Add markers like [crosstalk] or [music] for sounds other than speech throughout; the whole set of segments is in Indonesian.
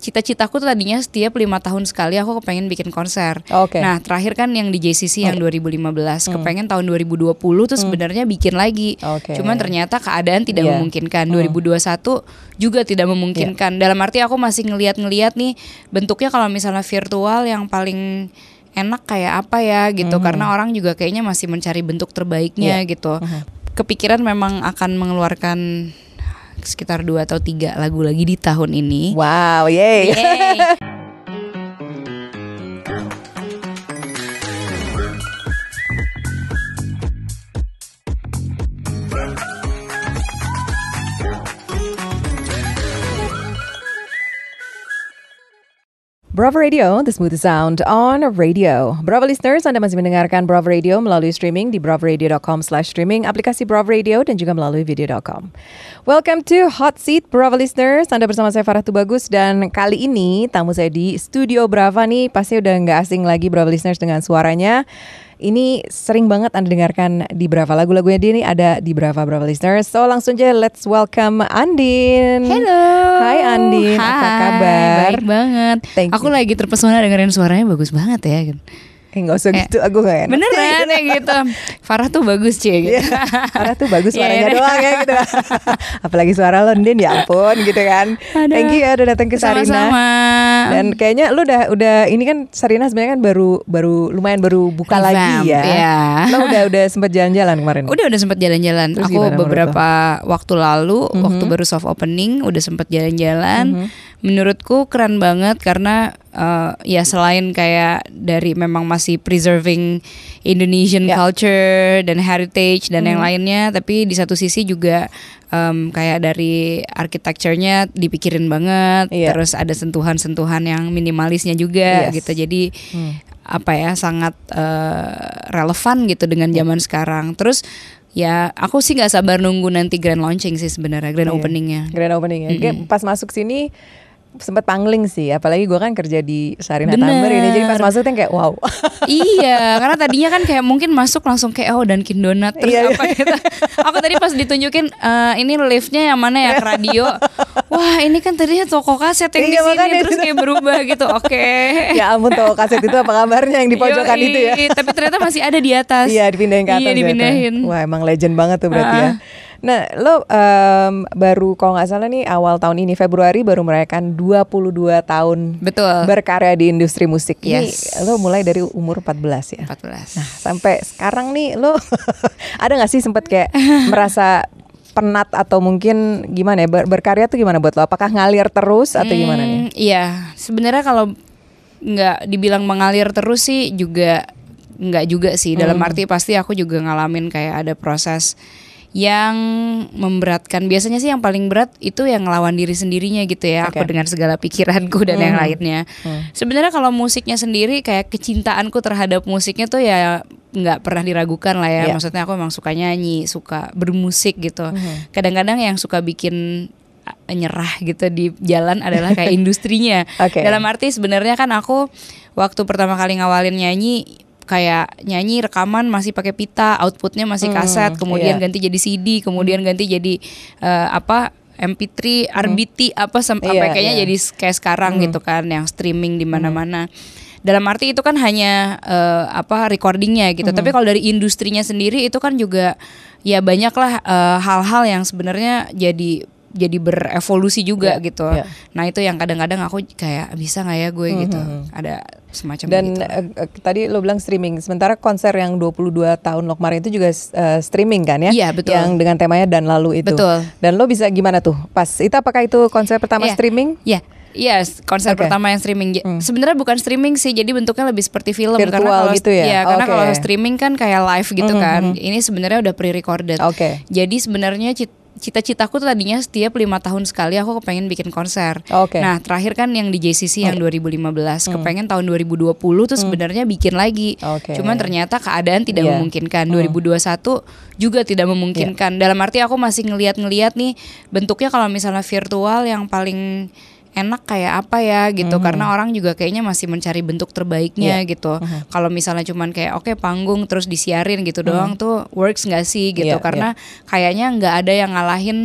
cita-citaku tuh tadinya setiap lima tahun sekali aku kepengen bikin konser. Oke. Nah terakhir kan yang di JCC yang 2015, kepengen tahun 2020 tuh sebenarnya bikin lagi. Oke. Cuman ternyata keadaan tidak Iya. memungkinkan. 2021 juga tidak memungkinkan. Dalam arti aku masih ngeliat-ngeliat nih bentuknya kalau misalnya virtual yang paling enak kayak apa ya gitu. Karena orang juga kayaknya masih mencari bentuk terbaiknya gitu. Kepikiran memang akan mengeluarkan sekitar dua atau tiga lagu lagi di tahun ini. Wow, yay. Yeay. [laughs] Bravo Radio, the smooth sound on radio. Bravo listeners, Anda masih mendengarkan Bravo Radio melalui streaming di bravaradio.com slash streaming, aplikasi Bravo Radio, dan juga melalui video.com. Welcome to Hot Seat, Bravo listeners. Anda bersama saya Farah Tubagus, dan kali ini tamu saya di Studio Brava nih, pasti udah nggak asing lagi Bravo listeners dengan suaranya. Ini sering banget Anda dengarkan di Brava. Lagu-lagunya dia nih ada di Brava Brava listeners. So langsung aja let's welcome Andin. Hello. Hai Andin, apa Hai, kabar? Baik banget. Thank Aku you. lagi terpesona dengerin suaranya bagus banget ya. Eh nggak usah Eh, gitu, aku gak enak. Beneran ya gitu. Farah tuh bagus cie gitu. Iya, Karena tuh bagus Iya, suaranya iya. doang ya gitu. [laughs] Apalagi suara lo Ndin ya ampun gitu kan. Aduh. Thank you ya udah datang ke Sarina. Sama-sama. Dan kayaknya lu udah udah ini kan Sarina sebenarnya kan baru baru lumayan baru buka Revamp, lagi ya. iya. Lo udah udah sempat jalan-jalan kemarin. Udah udah sempat jalan-jalan. Aku beberapa waktu lalu waktu baru soft opening udah sempat jalan-jalan. Menurutku keren banget karena eh, ya selain kayak dari memang masih preserving Indonesian Ya. culture dan heritage dan yang lainnya, tapi di satu sisi juga em, kayak dari arsitekturnya dipikirin banget. Iya. Terus ada sentuhan-sentuhan yang minimalisnya juga Yes. gitu. Jadi apa ya sangat eh, relevan gitu dengan zaman sekarang. Terus ya aku sih nggak sabar nunggu nanti grand launching sih sebenarnya grand Iya. openingnya. Grand opening ya. Kayak Pas masuk sini sempat pangling sih apalagi gue kan kerja di Sarina. Tamber ini jadi pas masuk tuh kayak wow [laughs] iya, karena tadinya kan kayak mungkin masuk langsung kayak oh Dunkin Donat terus Iya, iya. apa gitu. Aku tadi pas ditunjukin eh, ini liftnya yang mana ya ke radio. Wah ini kan tadinya toko kaset yang Iya, di sini terus kayak berubah gitu. Oke. [laughs] ya ampun tau kaset itu apa kabarnya yang di pojokan Yoi, itu ya Tapi ternyata masih ada di atas. Iya dipindahin ke atas Iya dipindahin. Wah emang legend banget tuh berarti ya Ah. Nah lo em, baru kalau nggak salah nih awal tahun ini Februari baru merayakan 22 tahun Betul. berkarya di industri musik Ini Yes. lo mulai dari umur 14 ya 14. Nah sampai sekarang nih lo [laughs] ada nggak sih sempet kayak merasa penat atau mungkin gimana ya ber- berkarya tuh gimana buat lo? Apakah ngalir terus atau gimana nih? Hmm, Iya, sebenarnya kalau nggak dibilang mengalir terus sih juga nggak juga sih. Dalam Hmm. arti pasti aku juga ngalamin kayak ada proses yang memberatkan. Biasanya sih yang paling berat itu yang ngelawan diri sendirinya gitu ya. Aku Oke. dengan segala pikiranku dan yang Hmm. lainnya. Hmm. Sebenarnya kalau musiknya sendiri kayak kecintaanku terhadap musiknya tuh ya nggak pernah diragukan lah ya. Iya. Maksudnya aku emang suka nyanyi, suka bermusik gitu. Mhm. Kadang-kadang yang suka bikin nyerah gitu di jalan adalah kayak [laughs] industrinya. Oke. Dalam arti sebenarnya kan aku waktu pertama kali ngawalin nyanyi kayak nyanyi rekaman masih pakai pita, outputnya masih Hmm, kaset, kemudian iya. ganti jadi CD, kemudian ganti jadi eh, apa MP3, RBT apa sam- Iya, sampai kayaknya iya. jadi kayak sekarang gitu kan yang streaming di mana-mana. Dalam arti itu kan hanya eh, apa recordingnya gitu. Tapi kalau dari industrinya sendiri itu kan juga ya banyaklah eh, hal-hal yang sebenarnya jadi jadi berevolusi juga Iya, gitu. iya. Nah itu yang kadang-kadang aku kayak bisa nggak ya gue gitu. Ada semacam Dan eh, tadi lo bilang streaming, sementara konser yang 22 tahun lo kemarin itu juga eh, streaming kan ya? Iya, betul. Yang dengan temanya dan lalu itu. Betul. Dan lo bisa gimana tuh? Pas itu apakah itu konser pertama Iya. streaming? Ya, Iya, konser Oke. pertama yang streaming. Ja- Sebenarnya bukan streaming sih, jadi bentuknya lebih seperti film. Virtual karena kalau gitu ya? Iya, karena Oke. kalau streaming kan kayak live gitu Mhm, kan. mhm. Ini sebenarnya udah pre-recorded. Oke. Jadi sebenarnya cita-citaku tuh tadinya setiap lima tahun sekali aku kepengen bikin konser. Oke. Nah terakhir kan yang di JCC yang 2015, kepengen tahun 2020 tuh sebenarnya bikin lagi. Hmm. Oke. Cuman ternyata keadaan tidak Iya. memungkinkan. 2021 juga tidak memungkinkan. Iya. Dalam arti aku masih ngeliat-ngeliat nih bentuknya kalau misalnya virtual yang paling enak kayak apa ya gitu karena orang juga kayaknya masih mencari bentuk terbaiknya Hmm. Iya. gitu. Kalau misalnya cuman kayak oke panggung terus disiarin gitu doang tuh works nggak sih gitu Iya, karena kayaknya nggak ada yang ngalahin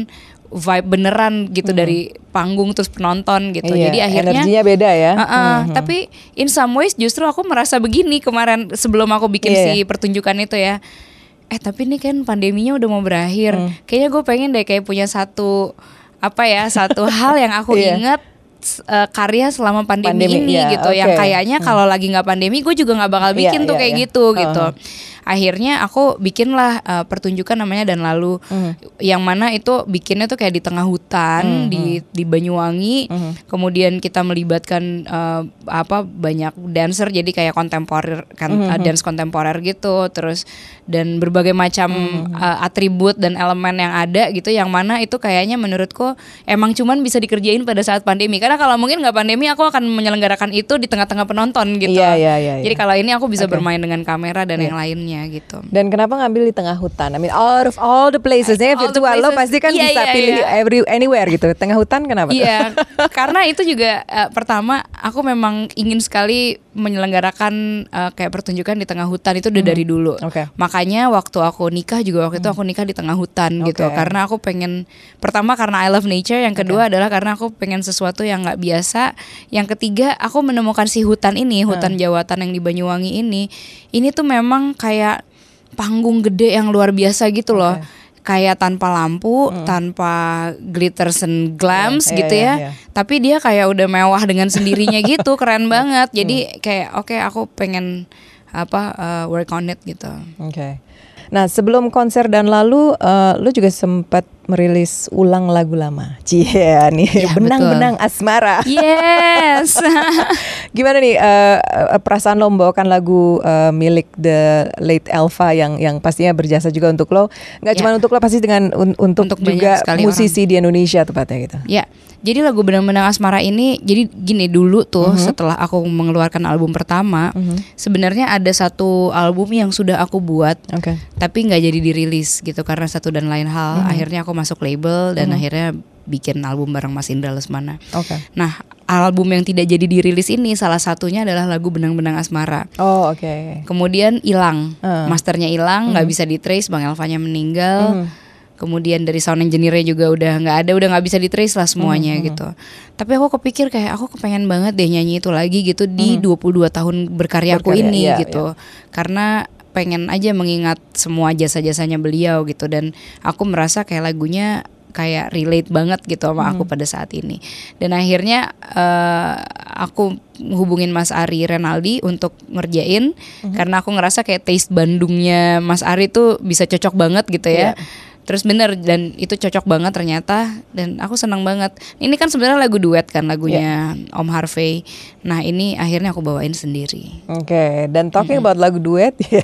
vibe beneran gitu dari panggung terus penonton gitu. Iya, Jadi akhirnya energinya beda ya. Uh-uh, Mhm. Tapi in some ways justru aku merasa begini kemarin sebelum aku bikin Iya, si pertunjukan itu ya. Eh tapi ini kan pandeminya udah mau berakhir. Hmm. Kayaknya gue pengen deh kayak punya satu apa ya satu [laughs] hal yang aku Iya. ingat eh, karya selama pandemi, Pandemi, ini iya, gitu. Yang oke. kayaknya kalau lagi nggak pandemi gue juga nggak bakal Iya, bikin tuh iya, kayak iya. gitu Uh-huh. gitu. Akhirnya aku bikinlah eh, pertunjukan namanya dan lalu. Hmm. yang mana itu bikinnya tuh kayak di tengah hutan di di Banyuwangi. Hmm. kemudian kita melibatkan eh, apa banyak dancer jadi kayak kontemporer kan Hmm, eh, dance kontemporer gitu. Terus dan berbagai macam Hmm, eh, atribut dan elemen yang ada gitu. Yang mana itu kayaknya menurutku emang cuman bisa dikerjain pada saat pandemi. Karena kalau mungkin nggak pandemi aku akan menyelenggarakan itu di tengah-tengah penonton gitu. Iya, iya, iya, jadi iya. kalau ini aku bisa bermain dengan kamera dan yang lainnya gitu Dan kenapa ngambil di tengah hutan? I mean, out of all the places, ya virtual lo pasti kan Iya, bisa iya, pilih iya. every anywhere gitu. Tengah hutan kenapa? Iya, [laughs] karena itu juga eh, pertama aku memang ingin sekali menyelenggarakan eh, kayak pertunjukan di tengah hutan itu udah dari dulu. Hmm. Oke. Makanya waktu aku nikah juga waktu itu aku nikah di tengah hutan gitu. Oke. Karena aku pengen pertama karena I love nature, yang kedua adalah karena aku pengen sesuatu yang nggak biasa. Yang ketiga aku menemukan si hutan ini, Hmm. hutan Jawatan yang di Banyuwangi ini. Ini tuh memang kayak panggung gede yang luar biasa gitu loh. Kayak tanpa lampu, tanpa glitters and glams Iya, iya, gitu ya. iya. Tapi dia kayak udah mewah dengan sendirinya [laughs] gitu, keren banget. Jadi kayak oke aku pengen apa uh, work on it gitu. Oke. Nah, sebelum konser dan lalu, eh, lu juga sempat merilis ulang lagu lama. Cia nih, Iya, benang-benang asmara. Yes. [laughs] Gimana nih eh, eh, perasaan lo membawakan lagu eh, milik the late Elva yang yang pastinya berjasa juga untuk lo, nggak Ya. cuma untuk lo pasti dengan un- untuk, Untuk juga musisi di Indonesia tepatnya gitu. Ya, jadi lagu Benang-Benang Asmara ini jadi gini dulu tuh Mhm. setelah aku mengeluarkan album pertama, sebenarnya ada satu album yang sudah aku buat Oke. tapi nggak jadi dirilis gitu karena satu dan lain hal. Mhm. Akhirnya aku masuk label dan akhirnya bikin album bareng Mas Indra Lesmana. Oke. Nah, album yang tidak jadi dirilis ini salah satunya adalah lagu Benang-Benang Asmara. Oh, oke. Kemudian hilang, Ah. masternya hilang, nggak bisa ditrace, Bang Elvanya meninggal. Mhm. Kemudian dari sound engineer juga udah nggak ada, udah nggak bisa ditrace lah semuanya gitu. Tapi aku kepikir kayak aku kepengen banget deh nyanyi itu lagi gitu di 22 tahun berkaryaku Berkarya, ini iya, gitu. Karena pengen aja mengingat semua jasa-jasanya beliau gitu dan aku merasa kayak lagunya kayak relate banget gitu sama aku pada saat ini. Dan akhirnya eh, aku hubungin Mas Ari Renaldi untuk ngerjain karena aku ngerasa kayak taste Bandungnya Mas Ari tuh bisa cocok banget gitu ya. Iya. Terus bener dan itu cocok banget ternyata dan aku senang banget. Ini kan sebenarnya lagu duet kan lagunya Iya. Om Harvey. Nah ini akhirnya aku bawain sendiri. Oke, dan talking about lagu duet, [laughs] ya,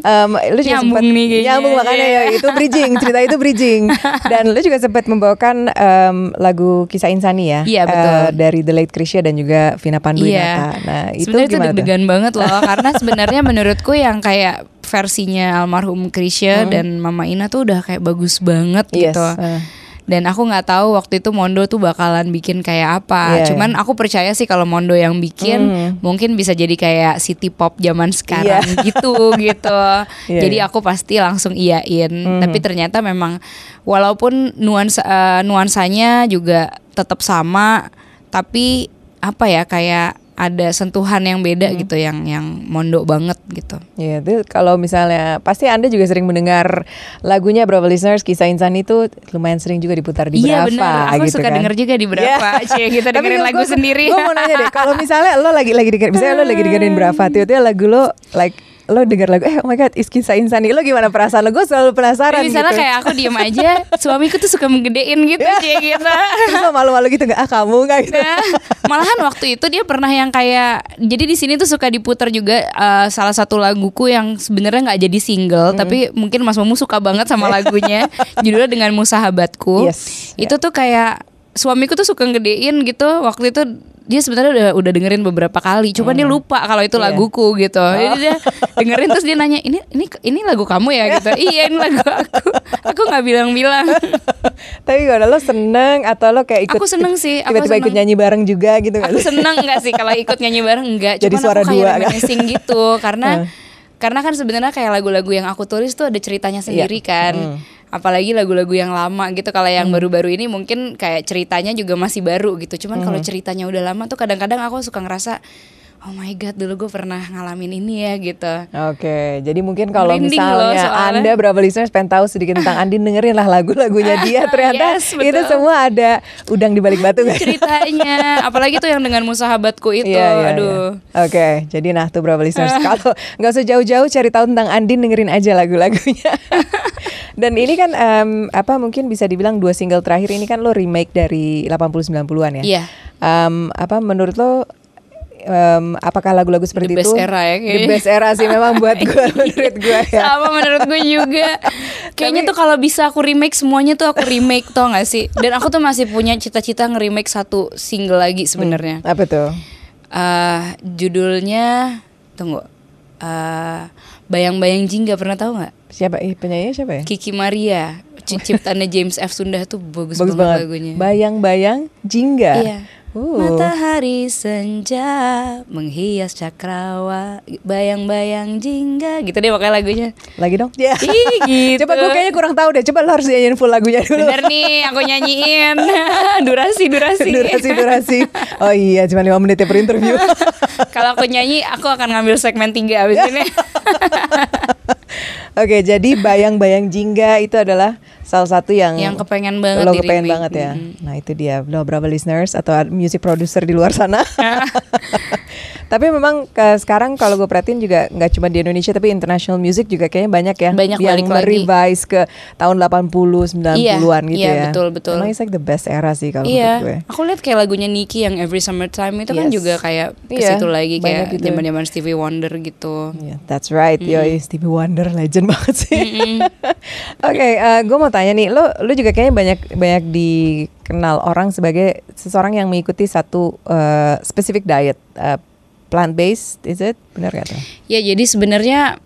em, lu juga Nyambung sempat nih kayaknya, nyambung makanya iya. ya itu bridging, [laughs] cerita itu bridging. Dan lu juga sempat membawakan em, lagu Kisah Insani ya, Iya, betul. eh, dari The Late Krisya dan juga Vina Panduwinata. Nah itu sebenarnya itu gimana tuh? deg-degan banget loh karena sebenarnya menurutku yang kayak versinya almarhum Krisya dan Mama Ina tuh udah kayak bagus banget Hmm. Yes, gitu. eh. Dan aku nggak tahu waktu itu Mondo tuh bakalan bikin kayak apa. Iya, Cuman aku percaya sih kalau Mondo yang bikin Hmm. mungkin bisa jadi kayak city pop zaman sekarang gitu [laughs] gitu. Iya, jadi iya. aku pasti langsung iyain. Tapi ternyata memang walaupun nuansa eh, nuansanya juga tetap sama, tapi apa ya kayak ada sentuhan yang beda gitu yang yang Mondo banget gitu. Iya, itu kalau misalnya pasti Anda juga sering mendengar lagunya Bravo Listeners Kisah Insan itu lumayan sering juga diputar di Iya Brava benar, aku gitu suka kan. denger juga di berapa, Iya. [laughs] cie kita dengerin lagu gua- sendiri. Gue mau nanya deh, kalau misalnya lo lagi lagi dengerin, misalnya lo lagi [laughs] dengerin Brava, tiba-tiba lagu lo like lo denger lagu, eh oh my god, is kisah insani, lo gimana perasaan lo? Gue selalu penasaran Tapi misalnya gitu. kayak aku diem aja, suamiku tuh suka menggedein gitu, [laughs] cie gitu. Terus malu-malu gitu nggak? Ah kamu nggak gitu? Nah, malahan waktu itu dia pernah yang kayak jadi di sini tuh suka diputar juga eh, salah satu laguku yang sebenarnya nggak jadi single tapi mungkin Mas Momu suka banget sama lagunya [laughs] judulnya dengan musahabatku Yes, itu tuh kayak suamiku tuh suka ngedein gitu. Waktu itu dia sebenarnya udah udah dengerin beberapa kali cuman dia lupa kalau itu Iya. laguku gitu. Jadi dia dengerin terus dia nanya ini ini ini lagu kamu ya? gitu. [laughs] Iya ini lagu aku. Aku nggak bilang-bilang. [laughs] Tapi gimana lo seneng atau lo kayak ikut? Aku seneng sih, Tiba-tiba ikut nyanyi bareng juga gitu aku seneng nggak sih kalau ikut nyanyi bareng? Enggak Jadi suara aku kayak dua, kan? reminiscing gitu. Karena [laughs] karena kan sebenarnya kayak lagu-lagu yang aku tulis tuh ada ceritanya sendiri kan. Hmm. apalagi lagu-lagu yang lama gitu. Kalau yang baru-baru ini mungkin kayak ceritanya juga masih baru gitu. Cuman kalau Hmm. ceritanya udah lama tuh kadang-kadang aku suka ngerasa oh my god dulu gue pernah ngalamin ini ya gitu Oke, jadi mungkin kalau loh misalnya soalnya. Anda berapa listeners pengen tahu sedikit tentang Andin dengerin lah lagu-lagunya [laughs] dia ternyata Yes, betul. itu semua ada udang di balik batu kan? ceritanya apalagi tuh yang dengan musahabatku itu Iya, iya, aduh iya. Oke, jadi nah tuh berapa listeners [laughs] kalau nggak usah jauh-jauh cari tahu tentang Andin dengerin aja lagu-lagunya. [laughs] Dan ini kan em, apa mungkin bisa dibilang dua single terakhir ini kan lo remake dari 80 90-an ya. Iya. Em, apa menurut lo em, apakah lagu-lagu seperti The best itu era ya The kayaknya. best era sih memang buat [laughs] gue menurut gue ya. sama menurut gue juga [laughs] kayaknya tuh kalau bisa aku remake semuanya tuh aku remake tau gak sih dan aku tuh masih punya cita-cita nge-remake satu single lagi sebenarnya Apa tuh? Eh, judulnya tunggu Eh, bayang-bayang jingga pernah tahu nggak Siapa eh, penyanyinya siapa ya? Kiki Maria ciptaannya James F Sunda tuh bagus, Bagus banget, banget. lagunya Bayang-bayang jingga. Iya. Uh. Matahari senja menghias cakrawa bayang-bayang jingga gitu deh pokoknya lagunya Lagi dong. [laughs] Ya. Ih, gitu. Coba gue kayaknya kurang tahu deh. Coba lo harus nyanyiin full lagunya dulu. Bener nih, aku nyanyiin [laughs] durasi durasi. durasi durasi. Oh iya, cuma lima menit ya per interview. [laughs] Kalau aku nyanyi, aku akan ngambil segmen tiga abis ini. Oke, jadi bayang-bayang jingga itu adalah salah satu yang Yang kepengen banget lo kepengen banget ya. Nah itu dia, lo berapa listeners atau music producer di luar sana. [laughs] [laughs] tapi memang ke sekarang kalau gue perhatiin juga nggak cuma di Indonesia tapi international music juga kayaknya banyak ya Banyak yang merevise ke tahun 80 90-an Iya, gitu iya, ya. betul, betul. Emang it's like the best era sih kalau menurut gue. Iya, aku lihat kayak lagunya Nicki yang Every Summertime itu kan Yes. juga kayak ke Iya, situ lagi kayak gitu. zaman-zaman Stevie Wonder gitu. Yeah, that's right. Yoi, Stevie Wonder legend [laughs] banget sih. [laughs] Oke, eh, gue mau tanya nih, lo lo juga kayaknya banyak banyak dikenal orang sebagai seseorang yang mengikuti satu eh, specific diet, plant based, is it? Benar gak tuh? Ya jadi sebenarnya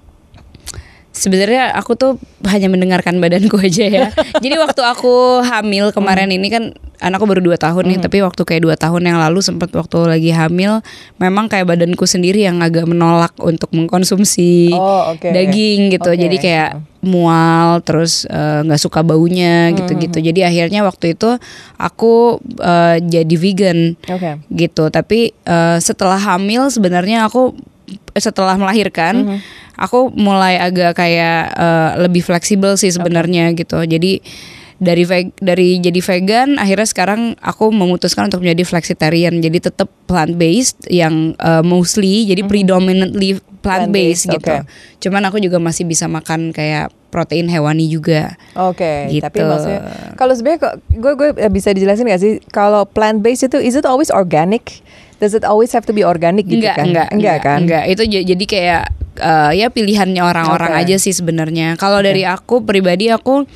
sebenarnya aku tuh hanya mendengarkan badanku [laughs] aja ya. Jadi waktu aku hamil kemarin Hmm. ini kan anakku baru dua tahun nih, tapi waktu kayak dua tahun yang lalu sempat waktu lagi hamil, memang kayak badanku sendiri yang agak menolak untuk mengkonsumsi Oh, oke. daging gitu. Oke. Jadi kayak mual, terus eh, nggak suka baunya Hmm, gitu-gitu. Jadi akhirnya waktu itu aku eh, jadi vegan Oke. gitu tapi eh, setelah hamil sebenarnya aku setelah melahirkan aku mulai agak kayak eh, lebih fleksibel sih sebenarnya gitu jadi dari veg- dari jadi vegan akhirnya sekarang aku memutuskan untuk menjadi flexitarian jadi tetap plant based yang eh, mostly jadi predominantly plant based Plant-based, gitu oke. cuman aku juga masih bisa makan kayak protein hewani juga Oke, Gitu. tapi maksudnya kalau sebenarnya kok gue gue eh, bisa dijelasin gak sih kalau plant based itu is it always organic? Does it always have to be organic gitu enggak, kan? enggak, enggak kan? Enggak, itu jadi kayak eh, ya pilihannya orang-orang Oke. aja sih sebenarnya. Kalau dari aku pribadi aku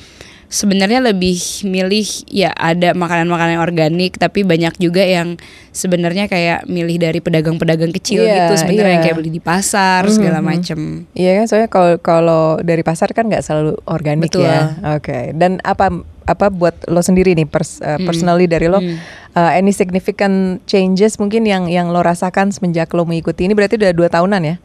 sebenarnya lebih milih ya ada makanan-makanan organik tapi banyak juga yang sebenarnya kayak milih dari pedagang-pedagang kecil Iya, gitu sebenarnya yang iya. kayak beli di pasar segala macem. Iya kan soalnya kalau kalau dari pasar kan nggak selalu organik Betul. ya. Oke. Dan apa apa buat lo sendiri nih pers, uh, personally dari lo uh, any significant changes mungkin yang yang lo rasakan semenjak lo mengikuti ini berarti udah dua tahunan ya?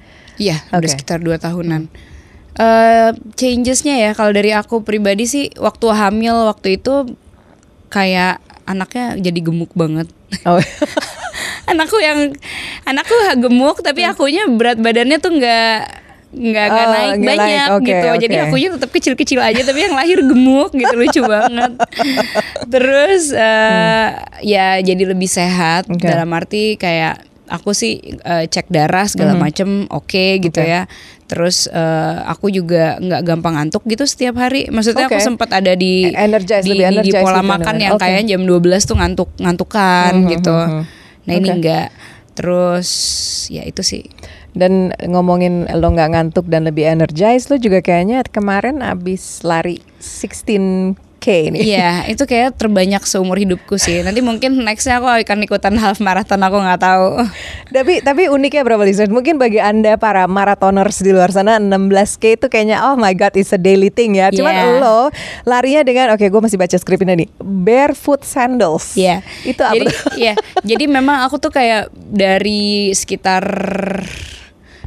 Iya, udah Oke. sekitar dua tahunan. Eh changesnya ya kalau dari aku pribadi sih waktu hamil waktu itu kayak anaknya jadi gemuk banget. Oh. [laughs] anakku yang anakku gemuk tapi akunya berat badannya tuh nggak nggak Oh, naik naik. banyak Oke, gitu jadi oke. akunya tetap kecil-kecil aja tapi yang lahir gemuk gitu lucu [laughs] banget terus eh, ya jadi lebih sehat Oke. dalam arti kayak aku sih eh, cek darah segala macem oke gitu Oke. ya terus eh, aku juga nggak gampang ngantuk gitu setiap hari maksudnya aku Oke. sempat ada di Energize, di, lebih di- di energize pola gitu makan namanya. yang Oke. kayak jam 12 tuh ngantuk ngantukan Mhm, gitu mhm. nah ini Oke. enggak terus ya itu sih Dan ngomongin lo nggak ngantuk dan lebih energized, lo juga kayaknya kemarin abis lari 16k nih. Iya, itu kayak terbanyak seumur hidupku sih. Nanti mungkin nextnya aku akan ikutan half marathon, aku nggak tahu. tapi tapi uniknya berapa listeners? Mungkin bagi anda para marathoners di luar sana 16k itu kayaknya oh my god it's a daily thing ya. Cuman Yeah. lo larinya dengan oke gue masih baca skripnya nih barefoot sandals. Iya. Itu apa? Jadi, tuh? iya. Jadi memang aku tuh kayak dari sekitar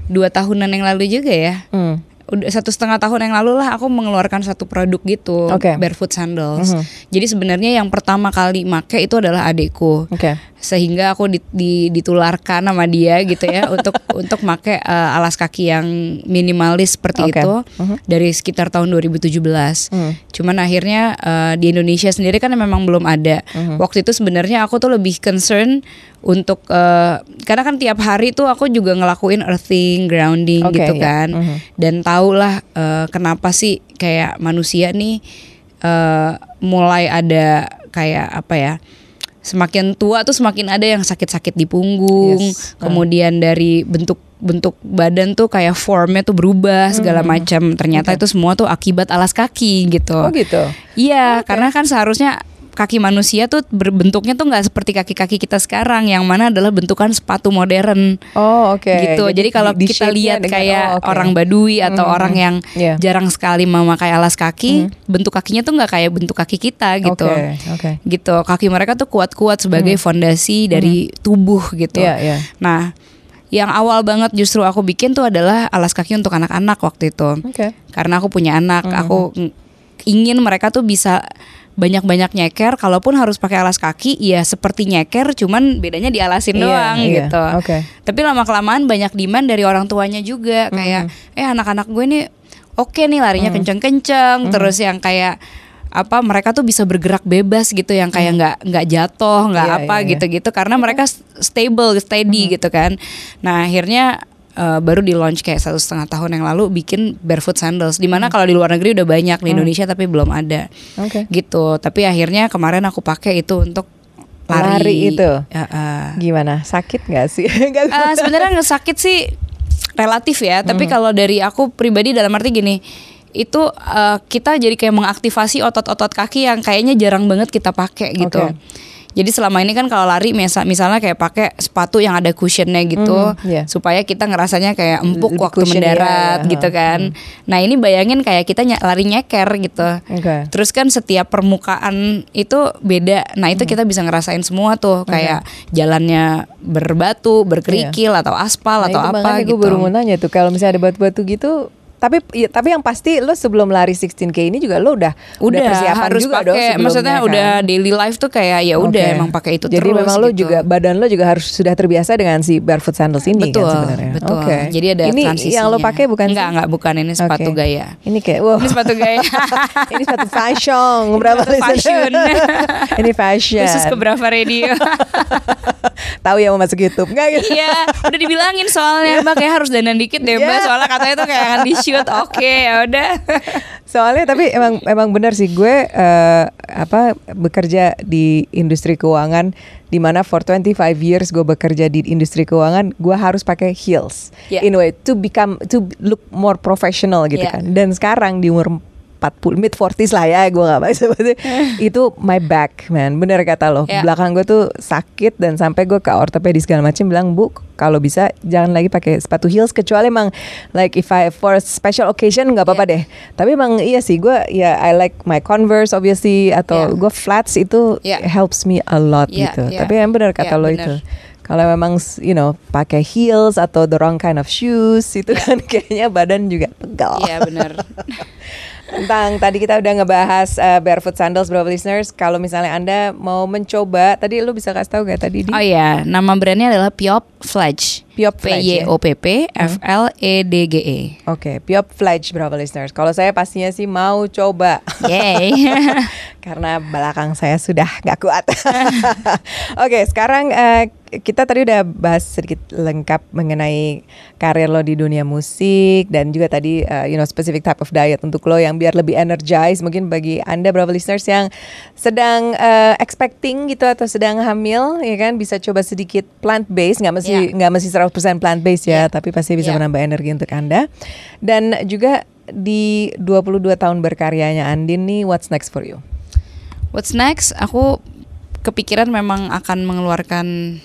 dua tahunan yang lalu juga ya. Hmm. Udah satu setengah tahun yang lalu lah aku mengeluarkan satu produk gitu, Oke. barefoot sandals. Mhm. Jadi sebenarnya yang pertama kali make itu adalah adekku. Oke. sehingga aku di- di- ditularkan sama dia gitu ya [laughs] untuk untuk make uh, alas kaki yang minimalis seperti Oke. itu Mhm. dari sekitar tahun 2017. Hmm. Cuman akhirnya uh, di Indonesia sendiri kan memang belum ada. Mhm. Waktu itu sebenarnya aku tuh lebih concern untuk uh, karena kan tiap hari tuh aku juga ngelakuin earthing, grounding Oke, gitu iya. kan. Mhm. Dan tahulah uh, kenapa sih kayak manusia nih uh, mulai ada kayak apa ya? Semakin tua tuh semakin ada yang sakit-sakit di punggung, Yes. Ah. kemudian dari bentuk bentuk badan tuh kayak formnya tuh berubah segala macam. Ternyata itu semua tuh akibat alas kaki gitu. Hmm. Oh gitu. Iya, karena kan seharusnya kaki manusia tuh berbentuknya tuh nggak seperti kaki-kaki kita sekarang yang mana adalah bentukan sepatu modern Oh oke. gitu. Jadi, kalau di- di kita lihat dengan- kayak oh, oke. orang Badui atau Mhm. orang yang Iya. jarang sekali memakai alas kaki, bentuk kakinya tuh nggak kayak bentuk kaki kita gitu. Oke, oke. Gitu. Kaki mereka tuh kuat-kuat sebagai fondasi dari tubuh gitu. Iya, iya. Nah, yang awal banget justru aku bikin tuh adalah alas kaki untuk anak-anak waktu itu Oke. karena aku punya anak Mm-hmm. aku ng- ingin mereka tuh bisa banyak-banyak nyeker kalaupun harus pakai alas kaki ya seperti nyeker cuman bedanya dialasin Iya, doang iya. gitu Oke. tapi lama kelamaan banyak demand dari orang tuanya juga kayak Mm-hmm. eh anak-anak gue nih oke nih larinya kenceng-kenceng Mm-hmm. terus yang kayak apa mereka tuh bisa bergerak bebas gitu yang kayak nggak nggak jatuh nggak Mm-hmm. Iya, apa iya, iya. gitu-gitu karena mereka s- stable steady gitu kan nah akhirnya eh, baru di launch kayak satu setengah tahun yang lalu bikin barefoot sandals di mana kalau di luar negeri udah banyak di Indonesia tapi belum ada Oke. gitu tapi akhirnya kemarin aku pakai itu untuk lari, Lari itu? Ya, eh. Gimana? Sakit nggak sih? [laughs] Eh, tahu. sebenarnya nggak sakit sih relatif ya tapi Hmm. kalau dari aku pribadi dalam arti gini itu eh, kita jadi kayak mengaktifasi otot-otot kaki yang kayaknya jarang banget kita pakai gitu Oke. Jadi selama ini kan kalau lari misal misalnya kayak pakai sepatu yang ada cushionnya gitu Mhm, iya. supaya kita ngerasanya kayak empuk Lebih waktu mendarat iya, gitu kan nah ini bayangin kayak kita ny- lari nyeker gitu Oke. Terus kan setiap permukaan itu beda. Nah, itu kita bisa ngerasain semua tuh kayak jalannya berbatu, berkerikil atau aspal Nah, atau itu apa gitu. gue baru mau nanya tuh kalau misalnya ada batu-batu gitu tapi ya, tapi yang pasti lo sebelum lari 16k ini juga lo udah udah, persiapan harus juga dong pakai sebelumnya, maksudnya kan? udah daily life tuh kayak ya udah Oke. emang pakai itu Jadi terus memang lo gitu. juga badan lo juga harus sudah terbiasa dengan si barefoot sandals ini betul, kan sebenarnya. betul. Oke. Jadi ada ini transisinya. yang lo pakai bukan Enggak, enggak bukan ini sepatu Oke. gaya. Ini kayak wow. Ini sepatu gaya. [laughs] ini sepatu fashion berapa sepatu fashion. [laughs] ini fashion. Khusus ke Brava Radio. [laughs] Tahu ya mau masuk YouTube nggak gitu? Iya, udah dibilangin soalnya Mbak kayak harus dandan dikit deh Mbak Iya. Soalnya katanya tuh kayak akan di shoot Oke ya udah [laughs] Soalnya tapi emang emang benar sih gue eh, apa bekerja di industri keuangan di mana for 25 years gue bekerja di industri keuangan gue harus pakai heels Yeah. in a way to become to look more professional gitu Yeah. kan. Dan sekarang di umur 40 mid 40s lah ya gue nggak bahas [laughs] itu my back man bener kata lo Yeah. belakang gue tuh sakit dan sampai gue ke ortopedis segala macam bilang bu kalau bisa jangan lagi pakai sepatu heels kecuali emang like if I for a special occasion nggak apa-apa Yeah. deh tapi emang iya sih gue ya I like my Converse obviously atau Yeah. gue flats itu Yeah. helps me a lot Yeah, gitu yeah. tapi yang benar kata Yeah, lo bener. itu kalau memang you know pakai heels atau the wrong kind of shoes itu kan [laughs] kayaknya badan juga pegal Iya benar [laughs] tentang tadi kita udah ngebahas uh, barefoot sandals beberapa listeners kalau misalnya anda mau mencoba tadi lu bisa kasih tahu gak tadi di Oh iya, nama brandnya adalah Piop Fledge. Piop P Fledge, Y ya? O P P F L E D G E. Oke, Piop Fledge berapa listeners? Kalau saya pastinya sih mau coba. Yay. [laughs] Karena belakang saya sudah nggak kuat. [laughs] Oke, sekarang eh, kita tadi udah bahas sedikit lengkap mengenai karir lo di dunia musik dan juga tadi eh, you know specific type of diet untuk lo yang biar lebih energized. Mungkin bagi anda berapa listeners yang sedang eh, expecting gitu atau sedang hamil, ya kan bisa coba sedikit plant based, nggak mesti Yeah. nggak mesti 100% plant based ya, Yeah. tapi pasti bisa Yeah. menambah energi untuk anda. Dan juga di 22 tahun berkaryanya Andin nih, what's next for you? What's next? Aku kepikiran memang akan mengeluarkan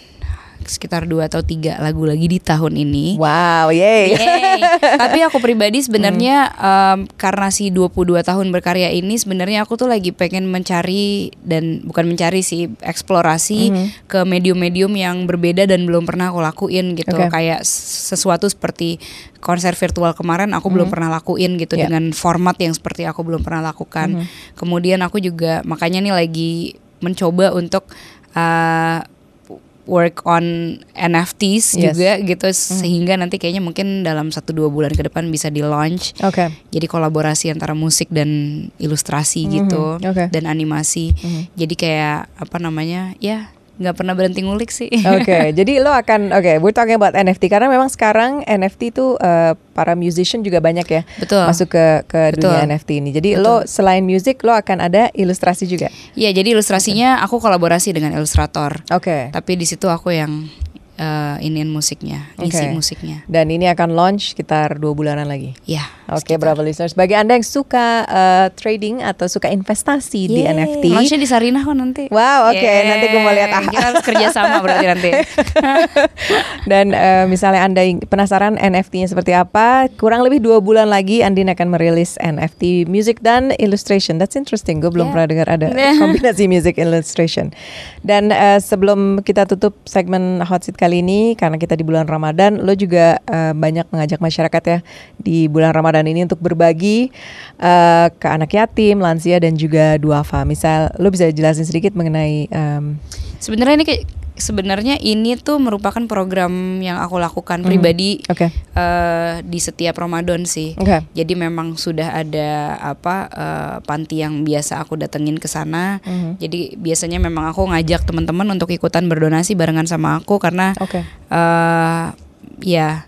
sekitar dua atau tiga lagu lagi di tahun ini. Wow, yay. Yeay. Tapi aku pribadi sebenarnya um, karena si 22 tahun berkarya ini sebenarnya aku tuh lagi pengen mencari dan bukan mencari sih eksplorasi ke medium-medium yang berbeda dan belum pernah aku lakuin gitu. Oke. Kayak sesuatu seperti konser virtual kemarin aku belum pernah lakuin gitu Yeah. dengan format yang seperti aku belum pernah lakukan. Kemudian aku juga makanya nih lagi mencoba untuk uh, work on NFTs Yes. juga gitu sehingga nanti kayaknya mungkin dalam satu dua bulan ke depan bisa di launch Oke. jadi kolaborasi antara musik dan ilustrasi gitu Mhm, oke. dan animasi jadi kayak apa namanya ya nggak pernah berhenti ngulik sih Oke, [laughs] jadi lo akan oke, we're talking about NFT karena memang sekarang NFT itu eh, para musician juga banyak ya betul masuk ke ke Betul. dunia NFT ini. Jadi lo selain musik lo akan ada ilustrasi juga. ya jadi ilustrasinya aku kolaborasi dengan ilustrator Oke. tapi di situ aku yang eh, iniin musiknya isi Oke. musiknya Dan ini akan launch sekitar dua bulanan lagi. ya Oke, Bravo listeners. Bagi anda yang suka eh, trading atau suka investasi di Yeay. NFT, launchnya di Sarinah kok nanti Wow, oke. Yeay. Nanti gue mau lihat ah. kita harus kerja sama berarti nanti [laughs] Dan eh, misalnya Anda penasaran NFT-nya seperti apa, kurang lebih dua bulan lagi Andin akan merilis NFT music dan illustration. That's interesting. Gue belum Yeah. pernah dengar ada [laughs] kombinasi music illustration. Dan eh, sebelum kita tutup segmen hot seat kali ini, karena kita di bulan Ramadan, lo juga eh, banyak mengajak masyarakat ya di bulan Ramadan ini untuk berbagi eh, ke anak yatim, lansia dan juga duafa. Misal, lo bisa jelasin sedikit mengenai em, Sebenarnya ini kayak sebenarnya ini tuh merupakan program yang aku lakukan pribadi Oke. eh, di setiap Ramadan sih. Oke. Jadi memang sudah ada apa eh, panti yang biasa aku datengin ke sana. Mhm. Jadi biasanya memang aku ngajak teman-teman untuk ikutan berdonasi barengan sama aku karena Oke. eh ya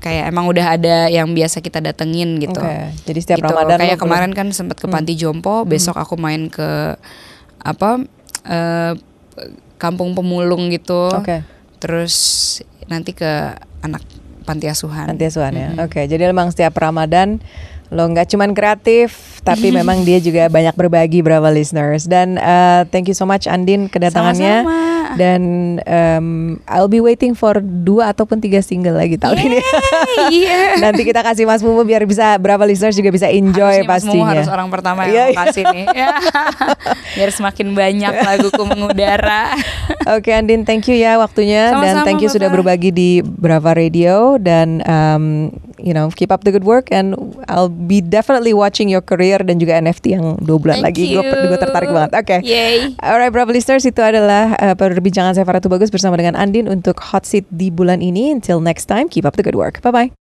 kayak emang udah ada yang biasa kita datengin gitu. Oke. Jadi setiap Gitu. Ramadan kayak Hmm. kemarin kan sempat ke panti jompo, besok aku main ke apa eh, kampung pemulung gitu. Oke. Terus nanti ke anak panti asuhan. Nanti asuhan ya. Oke, jadi memang setiap Ramadan lo nggak cuman kreatif, tapi [laughs] memang dia juga banyak berbagi Brava listeners. Dan uh, thank you so much Andin kedatangannya. Sama-sama. Dan um, I'll be waiting for dua ataupun tiga single lagi tahun ini. Iya. [laughs] Nanti kita kasih Mas Mumu biar bisa Brava listeners juga bisa enjoy Harusnya Mas Mumu pastinya. harus orang pertama yang aku kasih nih. Ya. Biar semakin banyak laguku mengudara. Oke Andin, thank you ya waktunya dan Sama-sama, thank you sudah berbagi di Brava Radio dan um, you know keep up the good work and I'll be definitely watching your career dan juga NFT yang dua bulan Thank lagi. Gue tertarik banget. Oke. Yay. Alright, Bravo listeners itu adalah uh, perbincangan saya Faratu Bagus bersama dengan Andin untuk hot seat di bulan ini. Until next time, keep up the good work. Bye bye.